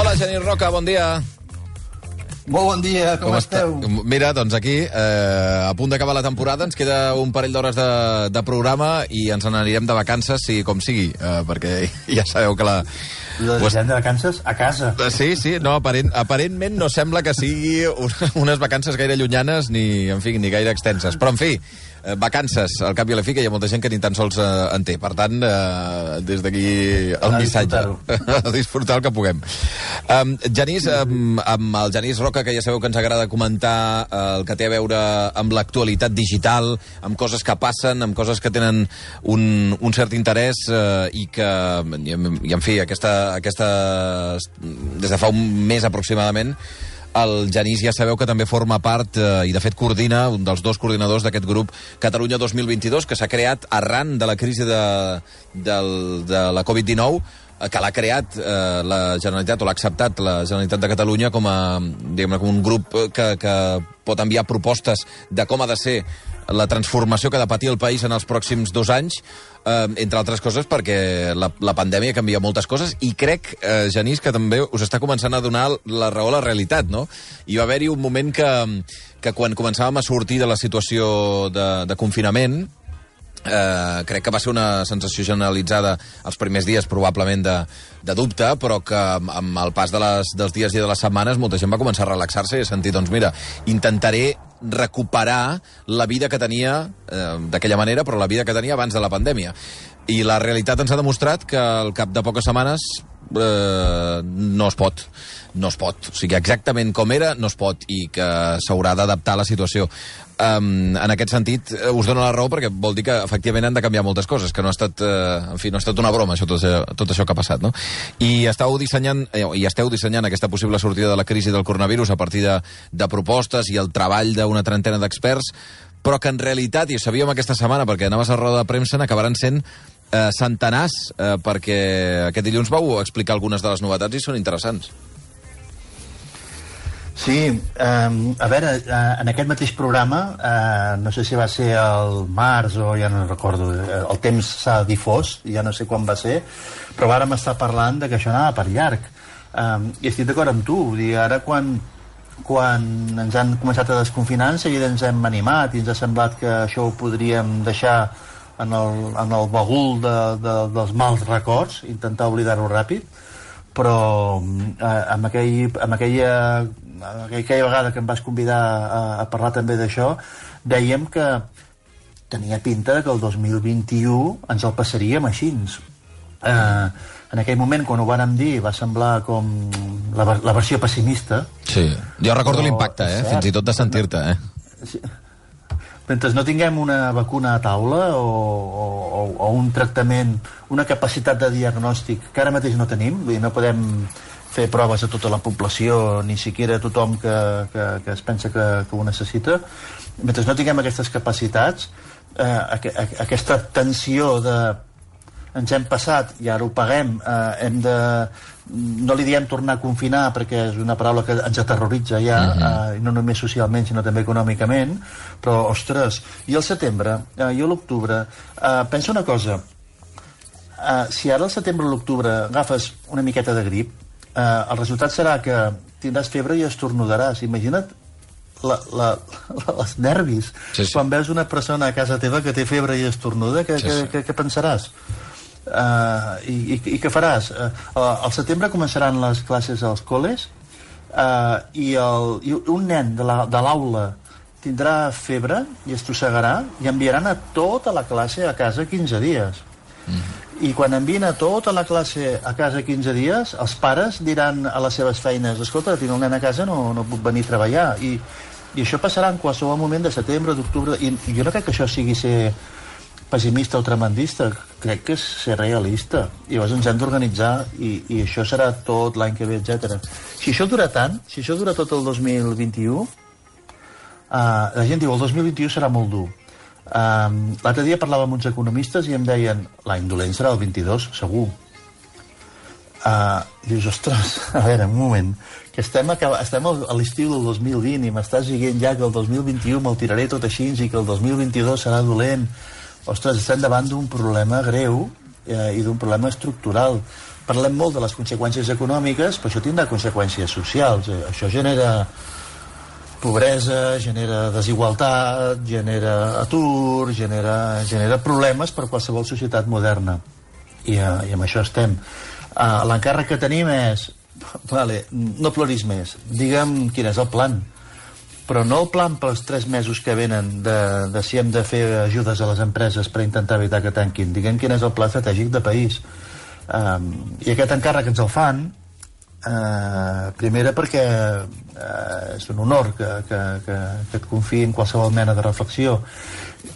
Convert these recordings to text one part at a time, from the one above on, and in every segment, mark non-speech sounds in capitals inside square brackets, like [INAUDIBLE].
Hola, Genís Roca, bon dia. Molt bon dia, com, com esteu? Està? Mira, doncs aquí, eh, a punt d'acabar la temporada, ens queda un parell d'hores de, de programa i ens n'anirem de vacances, si com sigui, eh, perquè [LAUGHS] ja sabeu que la... Pues... de vacances a casa. Sí, sí, no, aparent, aparentment no sembla que sigui [LAUGHS] unes vacances gaire llunyanes ni, en fi, ni gaire extenses. Però, en fi, eh, vacances, al cap i a la fi, que hi ha molta gent que ni tan sols eh, en té. Per tant, eh, des d'aquí el a missatge. [LAUGHS] A disfrutar el que puguem. Um, Genís, um, amb el Genís Roca, que ja sabeu que ens agrada comentar uh, el que té a veure amb l'actualitat digital, amb coses que passen, amb coses que tenen un, un cert interès uh, i que, i, i en fi, aquesta, aquesta, des de fa un mes aproximadament, el Genís ja sabeu que també forma part eh, i de fet coordina un dels dos coordinadors d'aquest grup Catalunya 2022 que s'ha creat arran de la crisi de, de, de la Covid-19 eh, que l'ha creat eh, la Generalitat o l'ha acceptat la Generalitat de Catalunya com a com un grup que, que pot enviar propostes de com ha de ser la transformació que ha de patir el país en els pròxims dos anys, eh, entre altres coses perquè la, la pandèmia canvia moltes coses i crec, eh, Genís, que també us està començant a donar la raó a la realitat, no? I va haver-hi un moment que, que quan començàvem a sortir de la situació de, de confinament, eh, crec que va ser una sensació generalitzada els primers dies, probablement de, de dubte, però que amb el pas de les, dels dies i de les setmanes molta gent va començar a relaxar-se i a sentir, doncs mira, intentaré recuperar la vida que tenia eh, d'aquella manera, però la vida que tenia abans de la pandèmia. I la realitat ens ha demostrat que al cap de poques setmanes eh, no es pot no es pot. O sigui, exactament com era, no es pot, i que s'haurà d'adaptar a la situació. Um, en aquest sentit, uh, us dono la raó perquè vol dir que efectivament han de canviar moltes coses, que no ha estat, uh, en fi, no ha estat una broma això, tot, això, tot això que ha passat, no? I estàu dissenyant, eh, i esteu dissenyant aquesta possible sortida de la crisi del coronavirus a partir de, de propostes i el treball d'una trentena d'experts, però que en realitat, i ho sabíem aquesta setmana perquè anaves a roda de premsa, n'acabaran sent eh, centenars, eh, perquè aquest dilluns vau explicar algunes de les novetats i són interessants. Sí, um, a veure, uh, en aquest mateix programa, uh, no sé si va ser el març o ja no recordo, el temps s'ha difós, ja no sé quan va ser, però vàrem estar parlant de que això anava per llarg. Um, I estic d'acord amb tu, dir, ara quan, quan ens han començat a desconfinar, en seguida ens hem animat i ens ha semblat que això ho podríem deixar en el, en el bagul de, de, dels mals records, intentar oblidar-ho ràpid, però eh, amb, aquell, amb aquella aquella vegada que em vas convidar a, a parlar també d'això, dèiem que tenia pinta que el 2021 ens el passaríem així. Eh, en aquell moment, quan ho vàrem dir, va semblar com la, la versió pessimista. Sí, jo recordo l'impacte, eh? fins i tot de sentir-te. Eh? Sí. Mentre no tinguem una vacuna a taula o, o, o un tractament, una capacitat de diagnòstic que ara mateix no tenim, vull dir, no podem fer proves a tota la població, ni siquiera a tothom que, que, que es pensa que, que ho necessita. Mentre no tinguem aquestes capacitats, eh, aqu aquesta tensió de ens hem passat i ara ho paguem, eh, hem de no li diem tornar a confinar perquè és una paraula que ens aterroritza ja, uh -huh. eh, no només socialment sinó també econòmicament, però ostres, i el setembre, eh, i l'octubre, eh, pensa una cosa, eh, si ara al setembre o l'octubre agafes una miqueta de grip, eh, el resultat serà que tindràs febre i estornudaràs. Imagina't la, la, la, els nervis. Sí, sí. Quan veus una persona a casa teva que té febre i estornuda, què, sí, sí. què, què pensaràs? Uh, i, i, I què faràs? Uh, al setembre començaran les classes als col·les uh, i, el, i un nen de l'aula la, tindrà febre i estrossegarà i enviaran a tota la classe a casa 15 dies. Mm i quan envien a tota la classe a casa 15 dies, els pares diran a les seves feines escolta, tinc el nen a casa, no, no puc venir a treballar i, i això passarà en qualsevol moment de setembre, d'octubre i, i jo no crec que això sigui ser pessimista o tremendista, crec que és ser realista. I llavors ens hem d'organitzar i, i això serà tot l'any que ve, etc. Si això dura tant, si això dura tot el 2021 uh, la gent diu el 2021 serà molt dur Um, L'altre dia parlava amb uns economistes i em deien l'any dolent serà el 22, segur. Uh, dius, ostres, [LAUGHS] a veure, un moment, que estem, a, estem a l'estiu del 2020 i m'estàs dient ja que el 2021 me'l tiraré tot així i que el 2022 serà dolent. Ostres, estem davant d'un problema greu eh, i d'un problema estructural. parlem molt de les conseqüències econòmiques, però això tindrà conseqüències socials. Eh, això genera pobresa, genera desigualtat, genera atur, genera, genera problemes per qualsevol societat moderna. I, uh, i amb això estem. Uh, L'encàrrec que tenim és [LAUGHS] vale, no ploris més, digue'm quin és el plan però no el plan pels tres mesos que venen de, de si hem de fer ajudes a les empreses per intentar evitar que tanquin. Diguem quin és el pla estratègic de país. Um, I aquest encàrrec ens el fan Uh, primera perquè uh, és un honor que, que, que, que et confiï en qualsevol mena de reflexió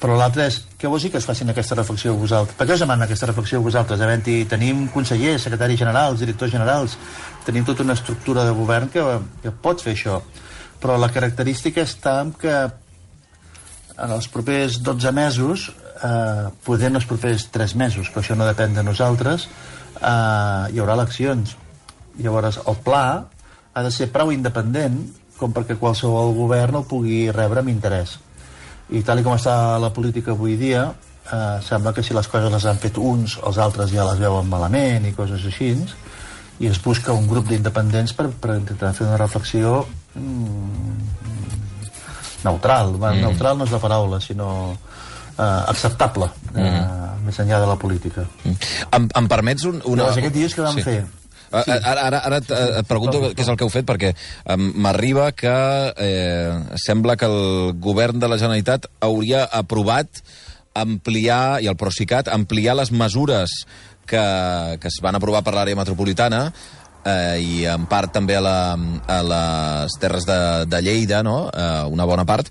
però l'altre és, què vols dir que es facin aquesta reflexió a vosaltres? Per què us demanen aquesta reflexió a vosaltres? Havent-hi, tenim consellers, secretaris generals, directors generals, tenim tota una estructura de govern que, que pot fer això. Però la característica està en que en els propers 12 mesos, eh, poder en els propers 3 mesos, però això no depèn de nosaltres, eh, hi haurà eleccions Llavors, el pla ha de ser prou independent com perquè qualsevol govern el pugui rebre amb interès. I tal com està la política avui dia, eh, sembla que si les coses les han fet uns, els altres ja les veuen malament i coses així, i es busca un grup d'independents per, per intentar fer una reflexió mm, neutral. Mm. Neutral no és la paraula, sinó eh, acceptable, eh, mm. més enllà de la política. Mm. Em, em permets un, una... Llavors, aquest dies que vam sí. fer Sí. Ara, ara, ara et, et pregunto què és el que heu fet, perquè m'arriba que eh, sembla que el govern de la Generalitat hauria aprovat ampliar, i el Procicat, ampliar les mesures que, que es van aprovar per l'àrea metropolitana eh, i en part també a, la, a les terres de, de Lleida, no? eh, una bona part,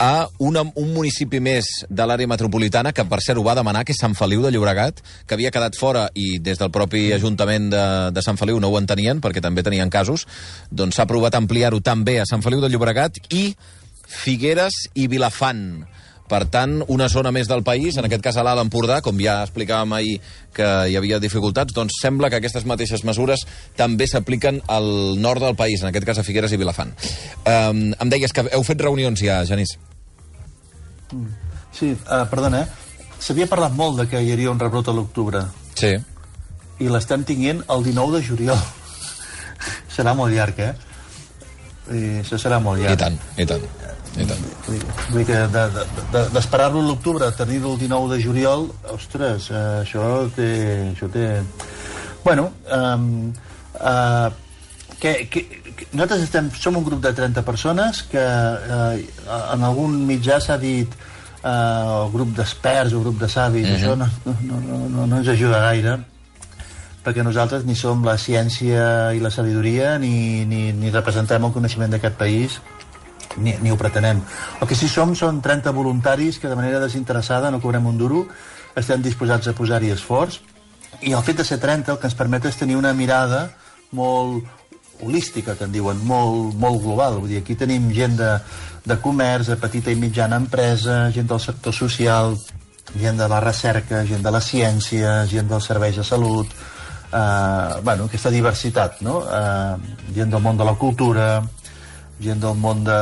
a una, un municipi més de l'àrea metropolitana, que per cert ho va demanar, que és Sant Feliu de Llobregat, que havia quedat fora i des del propi Ajuntament de, de Sant Feliu no ho entenien, perquè també tenien casos, doncs s'ha provat ampliar-ho també a Sant Feliu de Llobregat i Figueres i Vilafant. Per tant, una zona més del país, en aquest cas a l'Alt Empordà, com ja explicàvem ahir que hi havia dificultats, doncs sembla que aquestes mateixes mesures també s'apliquen al nord del país, en aquest cas a Figueres i Vilafant. Um, em deies que heu fet reunions ja, Genís. Sí, uh, perdona, eh? S'havia parlat molt de que hi hauria un rebrot a l'octubre. Sí. I l'estem tinguent el 19 de juliol. serà molt llarg, eh? I això serà molt llarg. I tant, i tant. I tant. Vull que d'esperar-lo de, de, a l'octubre, tenir-lo el 19 de juliol, ostres, eh, això té... Això té... Bueno, um, uh, que, que, nosaltres estem, som un grup de 30 persones que eh, en algun mitjà s'ha dit eh, el grup d'experts o grup de savis, uh -huh. això no, no, no, no, no ens ajuda gaire perquè nosaltres ni som la ciència i la sabidoria ni, ni, ni representem el coneixement d'aquest país ni, ni ho pretenem. El que sí som són 30 voluntaris que de manera desinteressada no cobrem un duro, estem disposats a posar-hi esforç i el fet de ser 30 el que ens permet és tenir una mirada molt, holística, que en diuen, molt, molt global. Vull dir, aquí tenim gent de, de comerç, de petita i mitjana empresa, gent del sector social, gent de la recerca, gent de la ciència, gent dels serveis de salut, eh, bueno, aquesta diversitat, no? Eh, gent del món de la cultura, gent del món de,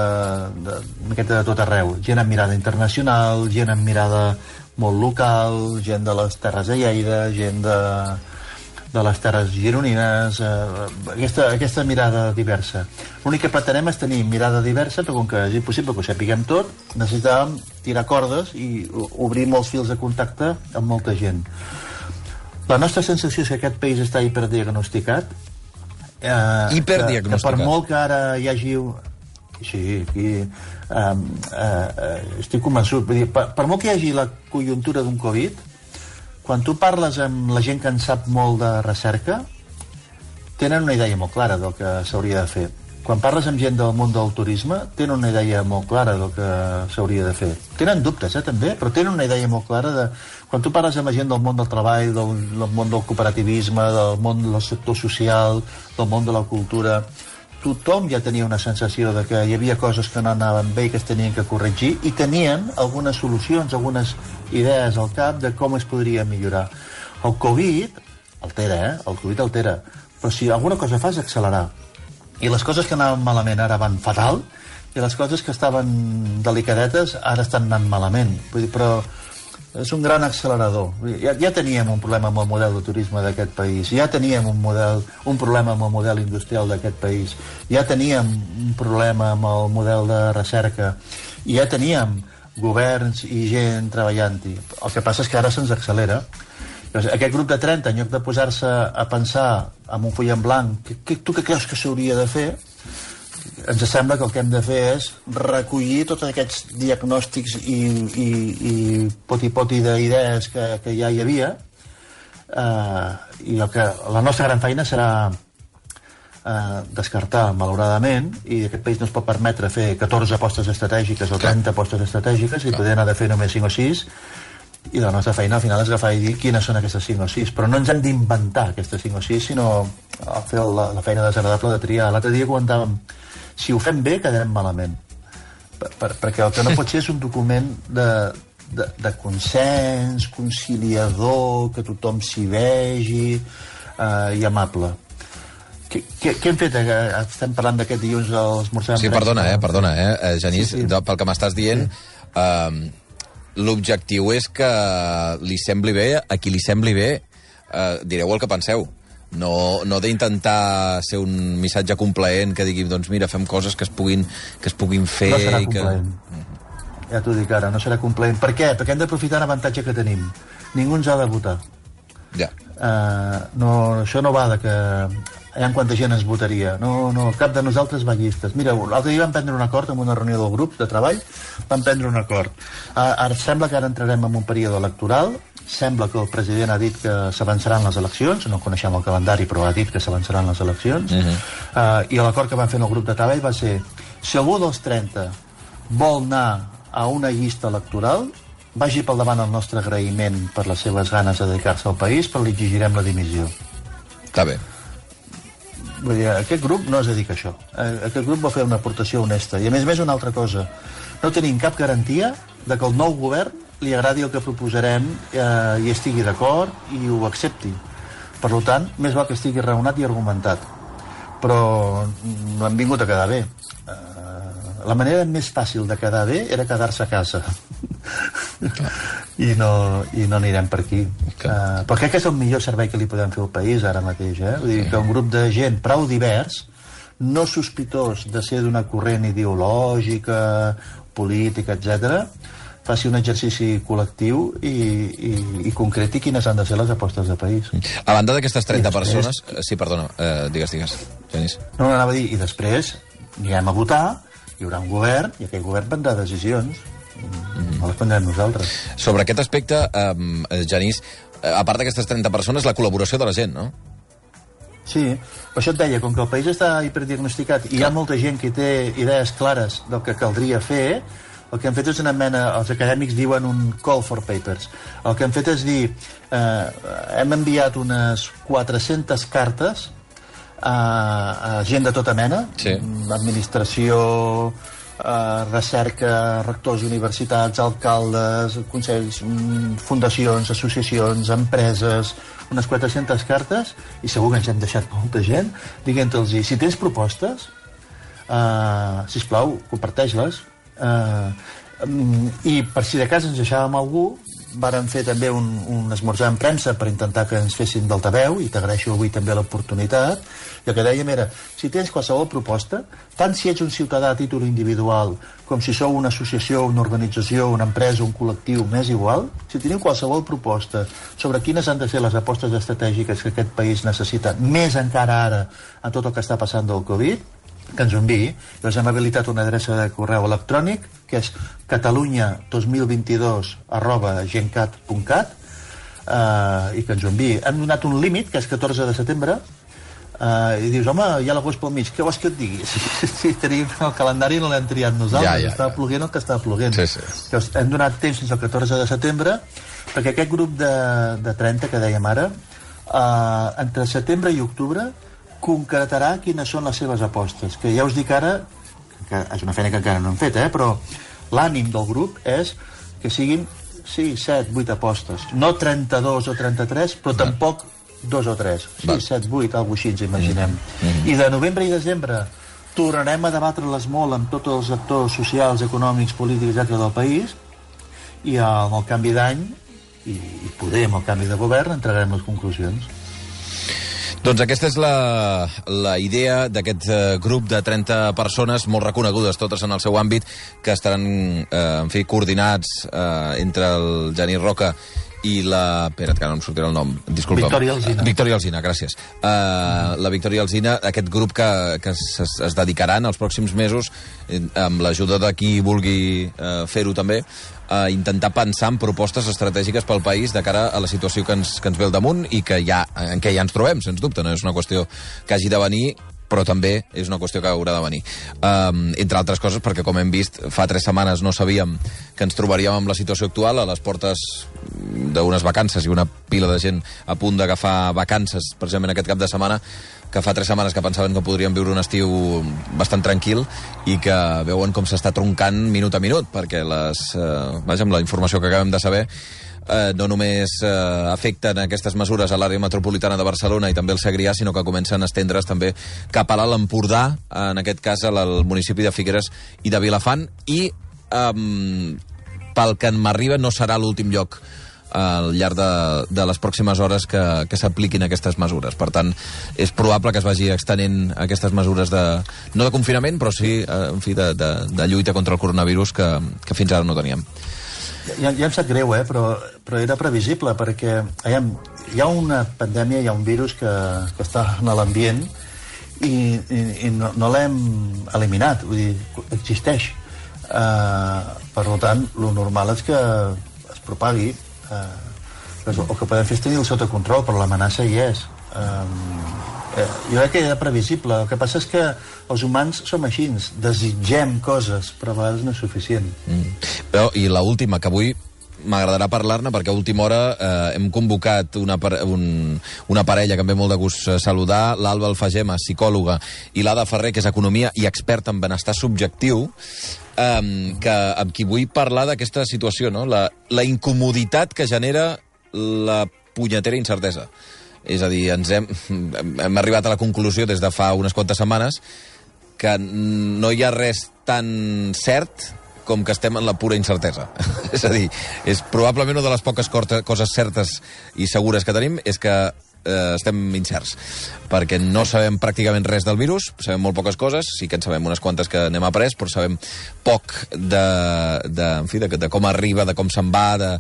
de, de, de tot arreu, gent amb mirada internacional, gent amb mirada molt local, gent de les Terres de Lleida, gent de, de les terres gironines, eh, aquesta, aquesta mirada diversa. L'únic que pretenem és tenir mirada diversa, però com que és impossible que ho sapiguem tot, necessitàvem tirar cordes i obrir molts fils de contacte amb molta gent. La nostra sensació és que aquest país està hiperdiagnosticat. Eh, hiperdiagnosticat. Que, que per molt que ara hi hagi... Sí, aquí... Eh, eh, estic convençut. Vull dir, per, per molt que hi hagi la conjuntura d'un Covid, quan tu parles amb la gent que en sap molt de recerca, tenen una idea molt clara del que s'hauria de fer. Quan parles amb gent del món del turisme, tenen una idea molt clara del que s'hauria de fer. Tenen dubtes, eh, també, però tenen una idea molt clara de... Quan tu parles amb la gent del món del treball, del, del món del cooperativisme, del món del sector social, del món de la cultura, tothom ja tenia una sensació de que hi havia coses que no anaven bé i que es tenien que corregir i tenien algunes solucions, algunes idees al cap de com es podria millorar. El Covid altera, eh? El Covid altera. Però si alguna cosa fa és accelerar. I les coses que anaven malament ara van fatal i les coses que estaven delicadetes ara estan anant malament. Vull dir, però és un gran accelerador. Ja, ja teníem un problema amb el model de turisme d'aquest país, ja teníem un, model, un problema amb el model industrial d'aquest país, ja teníem un problema amb el model de recerca, i ja teníem governs i gent treballant-hi. El que passa és que ara se'ns accelera. Llavors, aquest grup de 30, en lloc de posar-se a pensar amb un full en blanc, que, que, tu què creus que s'hauria de fer? Ens sembla que el que hem de fer és recollir tots aquests diagnòstics i, i, i poti-poti d'idees que, que ja hi havia eh, i el que, la nostra gran feina serà eh, descartar, malauradament, i aquest país no es pot permetre fer 14 apostes estratègiques o 30 apostes estratègiques i poder anar de fer només 5 o 6 i la nostra feina al final és agafar i dir quines són aquestes 5 o 6 però no ens hem d'inventar aquestes 5 o 6 sinó fer la, la feina desagradable de triar. L'altre dia comentàvem si ho fem bé quedarem malament per, per, perquè el que no pot ser és un document de, de, de consens, conciliador, que tothom s'hi vegi eh, i amable. Què, què, què hem fet? Eh, estem parlant d'aquest dilluns als esmorzar Sí, perdona, eh, perdona, eh, eh Genís, sí, sí. pel que m'estàs dient, sí. eh, l'objectiu és que li sembli bé, a qui li sembli bé, eh, direu el que penseu no, no d'intentar ser un missatge complaent que digui, doncs mira, fem coses que es puguin, que es puguin fer... No serà i que... Ja t'ho dic ara, no serà complaent. Per què? Perquè hem d'aprofitar l'avantatge que tenim. Ningú ens ha de votar. Ja. Uh, no, això no va de que ha quanta gent ens votaria. No, no, cap de nosaltres va llistes. Mira, l'altre dia vam prendre un acord en una reunió del grup de treball, vam prendre un acord. Uh, ara sembla que ara entrarem en un període electoral Sembla que el president ha dit que s'avançaran les eleccions, no coneixem el calendari, però ha dit que s'avançaran les eleccions, uh -huh. uh, i l'acord que van fer en el grup de treball va ser si algú dels 30 vol anar a una llista electoral, vagi pel davant el nostre agraïment per les seves ganes de dedicar-se al país, però li exigirem la dimissió. Està bé. Vull dir, aquest grup no es dedica a això. Eh, aquest grup va fer una aportació honesta. I a més a més una altra cosa. No tenim cap garantia de que el nou govern li agradi el que proposarem eh, i estigui d'acord i ho accepti. Per tant, més val que estigui raonat i argumentat. Però no hem vingut a quedar bé. Eh, la manera més fàcil de quedar bé era quedar-se a casa. I, no, I no anirem per aquí. Uh, però crec que és el millor servei que li podem fer al país ara mateix. Eh? Vull dir que un grup de gent prou divers, no sospitós de ser d'una corrent ideològica, política, etc faci un exercici col·lectiu i, i, i concreti quines han de ser les apostes de país. A banda d'aquestes 30 després... persones... Eh, sí, perdona, eh, digues, digues, Genís. No, no, anava a dir, i després anirem a votar, hi haurà un govern, i aquell govern prendrà decisions. Mm. No les prendrem nosaltres. Sobre aquest aspecte, eh, Genís, eh, a part d'aquestes 30 persones, la col·laboració de la gent, no? Sí, per això et deia, com que el país està hiperdiagnosticat i hi ha molta gent que té idees clares del que caldria fer, el que han fet és una mena, els acadèmics diuen un call for papers. El que han fet és dir, eh, hem enviat unes 400 cartes a, a gent de tota mena, sí. administració, eh, recerca, rectors d'universitats, alcaldes, consells, mm, fundacions, associacions, empreses, unes 400 cartes, i segur que ens hem deixat molta gent, diguent-los, si tens propostes, eh, sisplau, comparteix-les, Eh, I per si de cas ens deixàvem algú, varen fer també un, un esmorzar en premsa per intentar que ens fessin d'altaveu, i t'agraeixo avui també l'oportunitat, i el que dèiem era, si tens qualsevol proposta, tant si ets un ciutadà a títol individual, com si sou una associació, una organització, una empresa, un col·lectiu, m'és igual, si teniu qualsevol proposta sobre quines han de ser les apostes estratègiques que aquest país necessita, més encara ara en tot el que està passant del Covid, que ens enviï. Llavors hem habilitat una adreça de correu electrònic que és catalunya2022 arroba gencat.cat eh, i que ens ho enviï. Hem donat un límit, que és 14 de setembre, eh, i dius, home, hi ha l'agost pel mig, què vols que et digui? [LAUGHS] Si, si tenim el calendari no l'hem triat nosaltres, ja, ja, estava ja. ploguent el que estava ploguent. Sí, sí. Llavors, hem donat temps fins al 14 de setembre perquè aquest grup de, de 30 que dèiem ara, eh, entre setembre i octubre, concretarà quines són les seves apostes, que ja us dic ara, que és una feina que encara no hem fet, eh, però l'ànim del grup és que siguin sí, 7, 8 apostes. No 32 o 33, però Va. tampoc 2 o 3. Sí, Va. 7, 8, alguna així ens imaginem. Mm -hmm. I de novembre i desembre tornarem a debatre-les molt amb tots els actors socials, econòmics, polítics, etc del país, i amb el canvi d'any i, i poder, amb el canvi de govern, entregarem les conclusions. Doncs aquesta és la, la idea d'aquest eh, grup de 30 persones molt reconegudes, totes en el seu àmbit, que estaran, eh, en fi, coordinats eh, entre el Genís Roca i la... Espera't, que no em sortirà el nom. Disculpa. Victòria Alzina. Victòria Alzina, gràcies. Uh, la Victòria Alzina, aquest grup que, que es, es dedicaran els pròxims mesos, eh, amb l'ajuda de qui vulgui uh, fer-ho també, a intentar pensar en propostes estratègiques pel país de cara a la situació que ens, que ens ve al damunt i que ja, en què ja ens trobem, sens dubte. No és una qüestió que hagi de venir però també és una qüestió que haurà de venir. Um, entre altres coses, perquè com hem vist, fa tres setmanes no sabíem que ens trobaríem amb la situació actual, a les portes d'unes vacances i una pila de gent a punt d'agafar vacances, precisament aquest cap de setmana, que fa tres setmanes que pensaven que podrien viure un estiu bastant tranquil i que veuen com s'està troncant minut a minut, perquè les, eh, vaja, amb la informació que acabem de saber, eh, no només eh, afecten aquestes mesures a l'àrea metropolitana de Barcelona i també el Segrià, sinó que comencen a estendre's també cap a l'Alt Empordà, en aquest cas al municipi de Figueres i de Vilafant, i eh, pel que m'arriba no serà l'últim lloc al llarg de, de les pròximes hores que, que s'apliquin aquestes mesures. Per tant, és probable que es vagi extenent aquestes mesures de, no de confinament, però sí eh, en fi, de, de, de lluita contra el coronavirus que, que fins ara no teníem. Ja, ja em sap greu, eh? però, però era previsible, perquè aviam, hi ha una pandèmia, hi ha un virus que, que està en l'ambient i, i, i no, no l'hem eliminat, vull dir, existeix. Uh, per tant, lo normal és que es propagui eh, el que podem fer és tenir el sota control, però l'amenaça hi és. Eh, jo crec que era previsible. El que passa és que els humans som així, desitgem coses, però a vegades no és suficient. Mm. Però, I l última, que avui m'agradarà parlar-ne perquè a última hora eh, hem convocat una, un, una parella que em ve molt de gust eh, saludar, l'Alba Alfagema, psicòloga, i l'Ada Ferrer, que és economia i experta en benestar subjectiu, eh, que, amb qui vull parlar d'aquesta situació, no? la, la incomoditat que genera la punyetera incertesa. És a dir, ens hem, hem arribat a la conclusió des de fa unes quantes setmanes que no hi ha res tan cert com que estem en la pura incertesa. [LAUGHS] és a dir, és probablement una de les poques coses certes i segures que tenim és que eh, estem incerts, perquè no sabem pràcticament res del virus, sabem molt poques coses, sí que en sabem unes quantes que n'hem après, però sabem poc de, de, en fi, de, de com arriba, de com se'n va, de,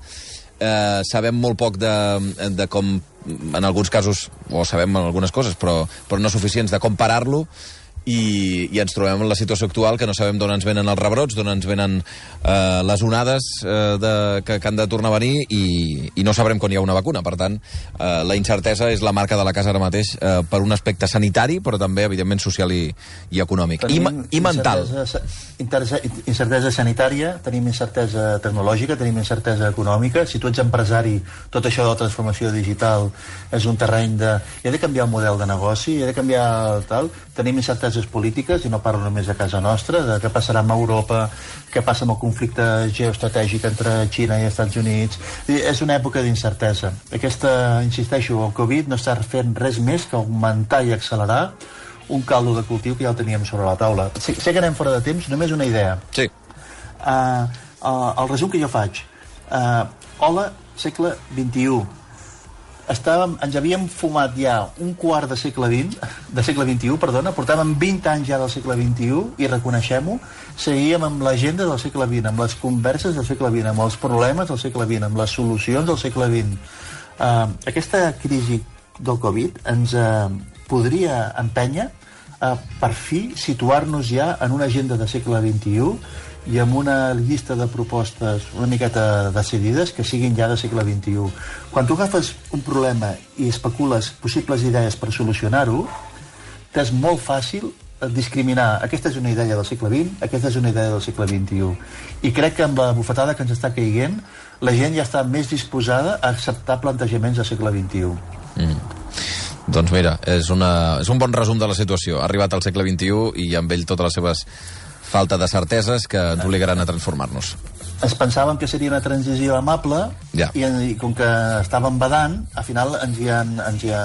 eh, sabem molt poc de, de com, en alguns casos, o sabem algunes coses, però, però no suficients, de com parar-lo, i, i ens trobem en la situació actual que no sabem d'on ens venen els rebrots, d'on ens venen eh, les onades eh, de, que, que han de tornar a venir i, i no sabrem quan hi ha una vacuna. Per tant, eh, la incertesa és la marca de la casa ara mateix eh, per un aspecte sanitari, però també, evidentment, social i, i econòmic. I, I mental. Incertesa, incertesa sanitària, tenim incertesa tecnològica, tenim incertesa econòmica. Si tu ets empresari, tot això de la transformació digital és un terreny de... Hi ha de canviar el model de negoci, hi ha de canviar tal. Tenim incertesa incerteses polítiques, i no parlo només a casa nostra, de què passarà amb Europa, què passa amb el conflicte geoestratègic entre Xina i Estats Units. És una època d'incertesa. Aquesta, insisteixo, el Covid no està fent res més que augmentar i accelerar un caldo de cultiu que ja el teníem sobre la taula. Sé, sé que anem fora de temps, només una idea. Sí. Uh, uh, el resum que jo faig. Uh, hola, segle XXI estàvem, ens havíem fumat ja un quart de segle XX, de segle XXI, perdona, portàvem 20 anys ja del segle XXI i reconeixem-ho, seguíem amb l'agenda del segle XX, amb les converses del segle XX, amb els problemes del segle XX, amb les solucions del segle XX. Uh, aquesta crisi del Covid ens uh, podria empènyer a per fi situar-nos ja en una agenda de segle XXI i amb una llista de propostes una miqueta decidides que siguin ja de segle XXI. Quan tu agafes un problema i especules possibles idees per solucionar-ho, t'és molt fàcil discriminar aquesta és una idea del segle XX, aquesta és una idea del segle XXI. I crec que amb la bufetada que ens està caiguent, la gent ja està més disposada a acceptar plantejaments del segle XXI. Mm. Doncs mira, és, una, és un bon resum de la situació. Ha arribat al segle XXI i amb ell totes les seves falta de certeses que ens obligaran a transformar-nos. Ens pensàvem que seria una transició amable Ja. i, i com que estàvem badant, al final ens hi, han, ens hi ha,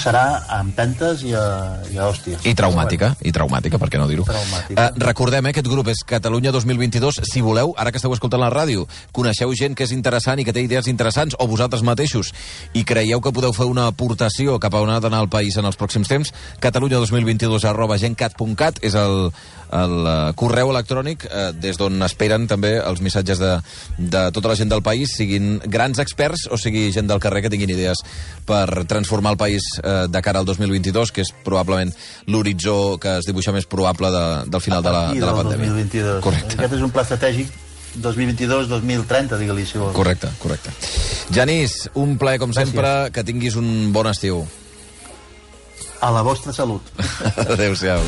serà a empentes i a, i a hòsties. I traumàtica, i traumàtica, per què no dir-ho? Uh, recordem, eh, aquest grup és Catalunya 2022. Si voleu, ara que esteu escoltant la ràdio, coneixeu gent que és interessant i que té idees interessants, o vosaltres mateixos, i creieu que podeu fer una aportació cap a on ha d'anar el país en els pròxims temps, catalunya 2022 arroba gencat.cat és el, el uh, correu electrònic uh, des d'on esperen també els missatges de, de tota la gent del país, siguin grans experts o sigui gent del carrer que tinguin idees per transformar el país uh, de cara al 2022, que és probablement l'horitzó que es dibuixa més probable de, del final de la, de la pandèmia. 2022. Correcte. Aquest és un pla estratègic 2022-2030, digue-li, si vols. Correcte, correcte. Genís, un plaer com Gràcies. sempre, que tinguis un bon estiu. A la vostra salut. [LAUGHS] Adéu-siau.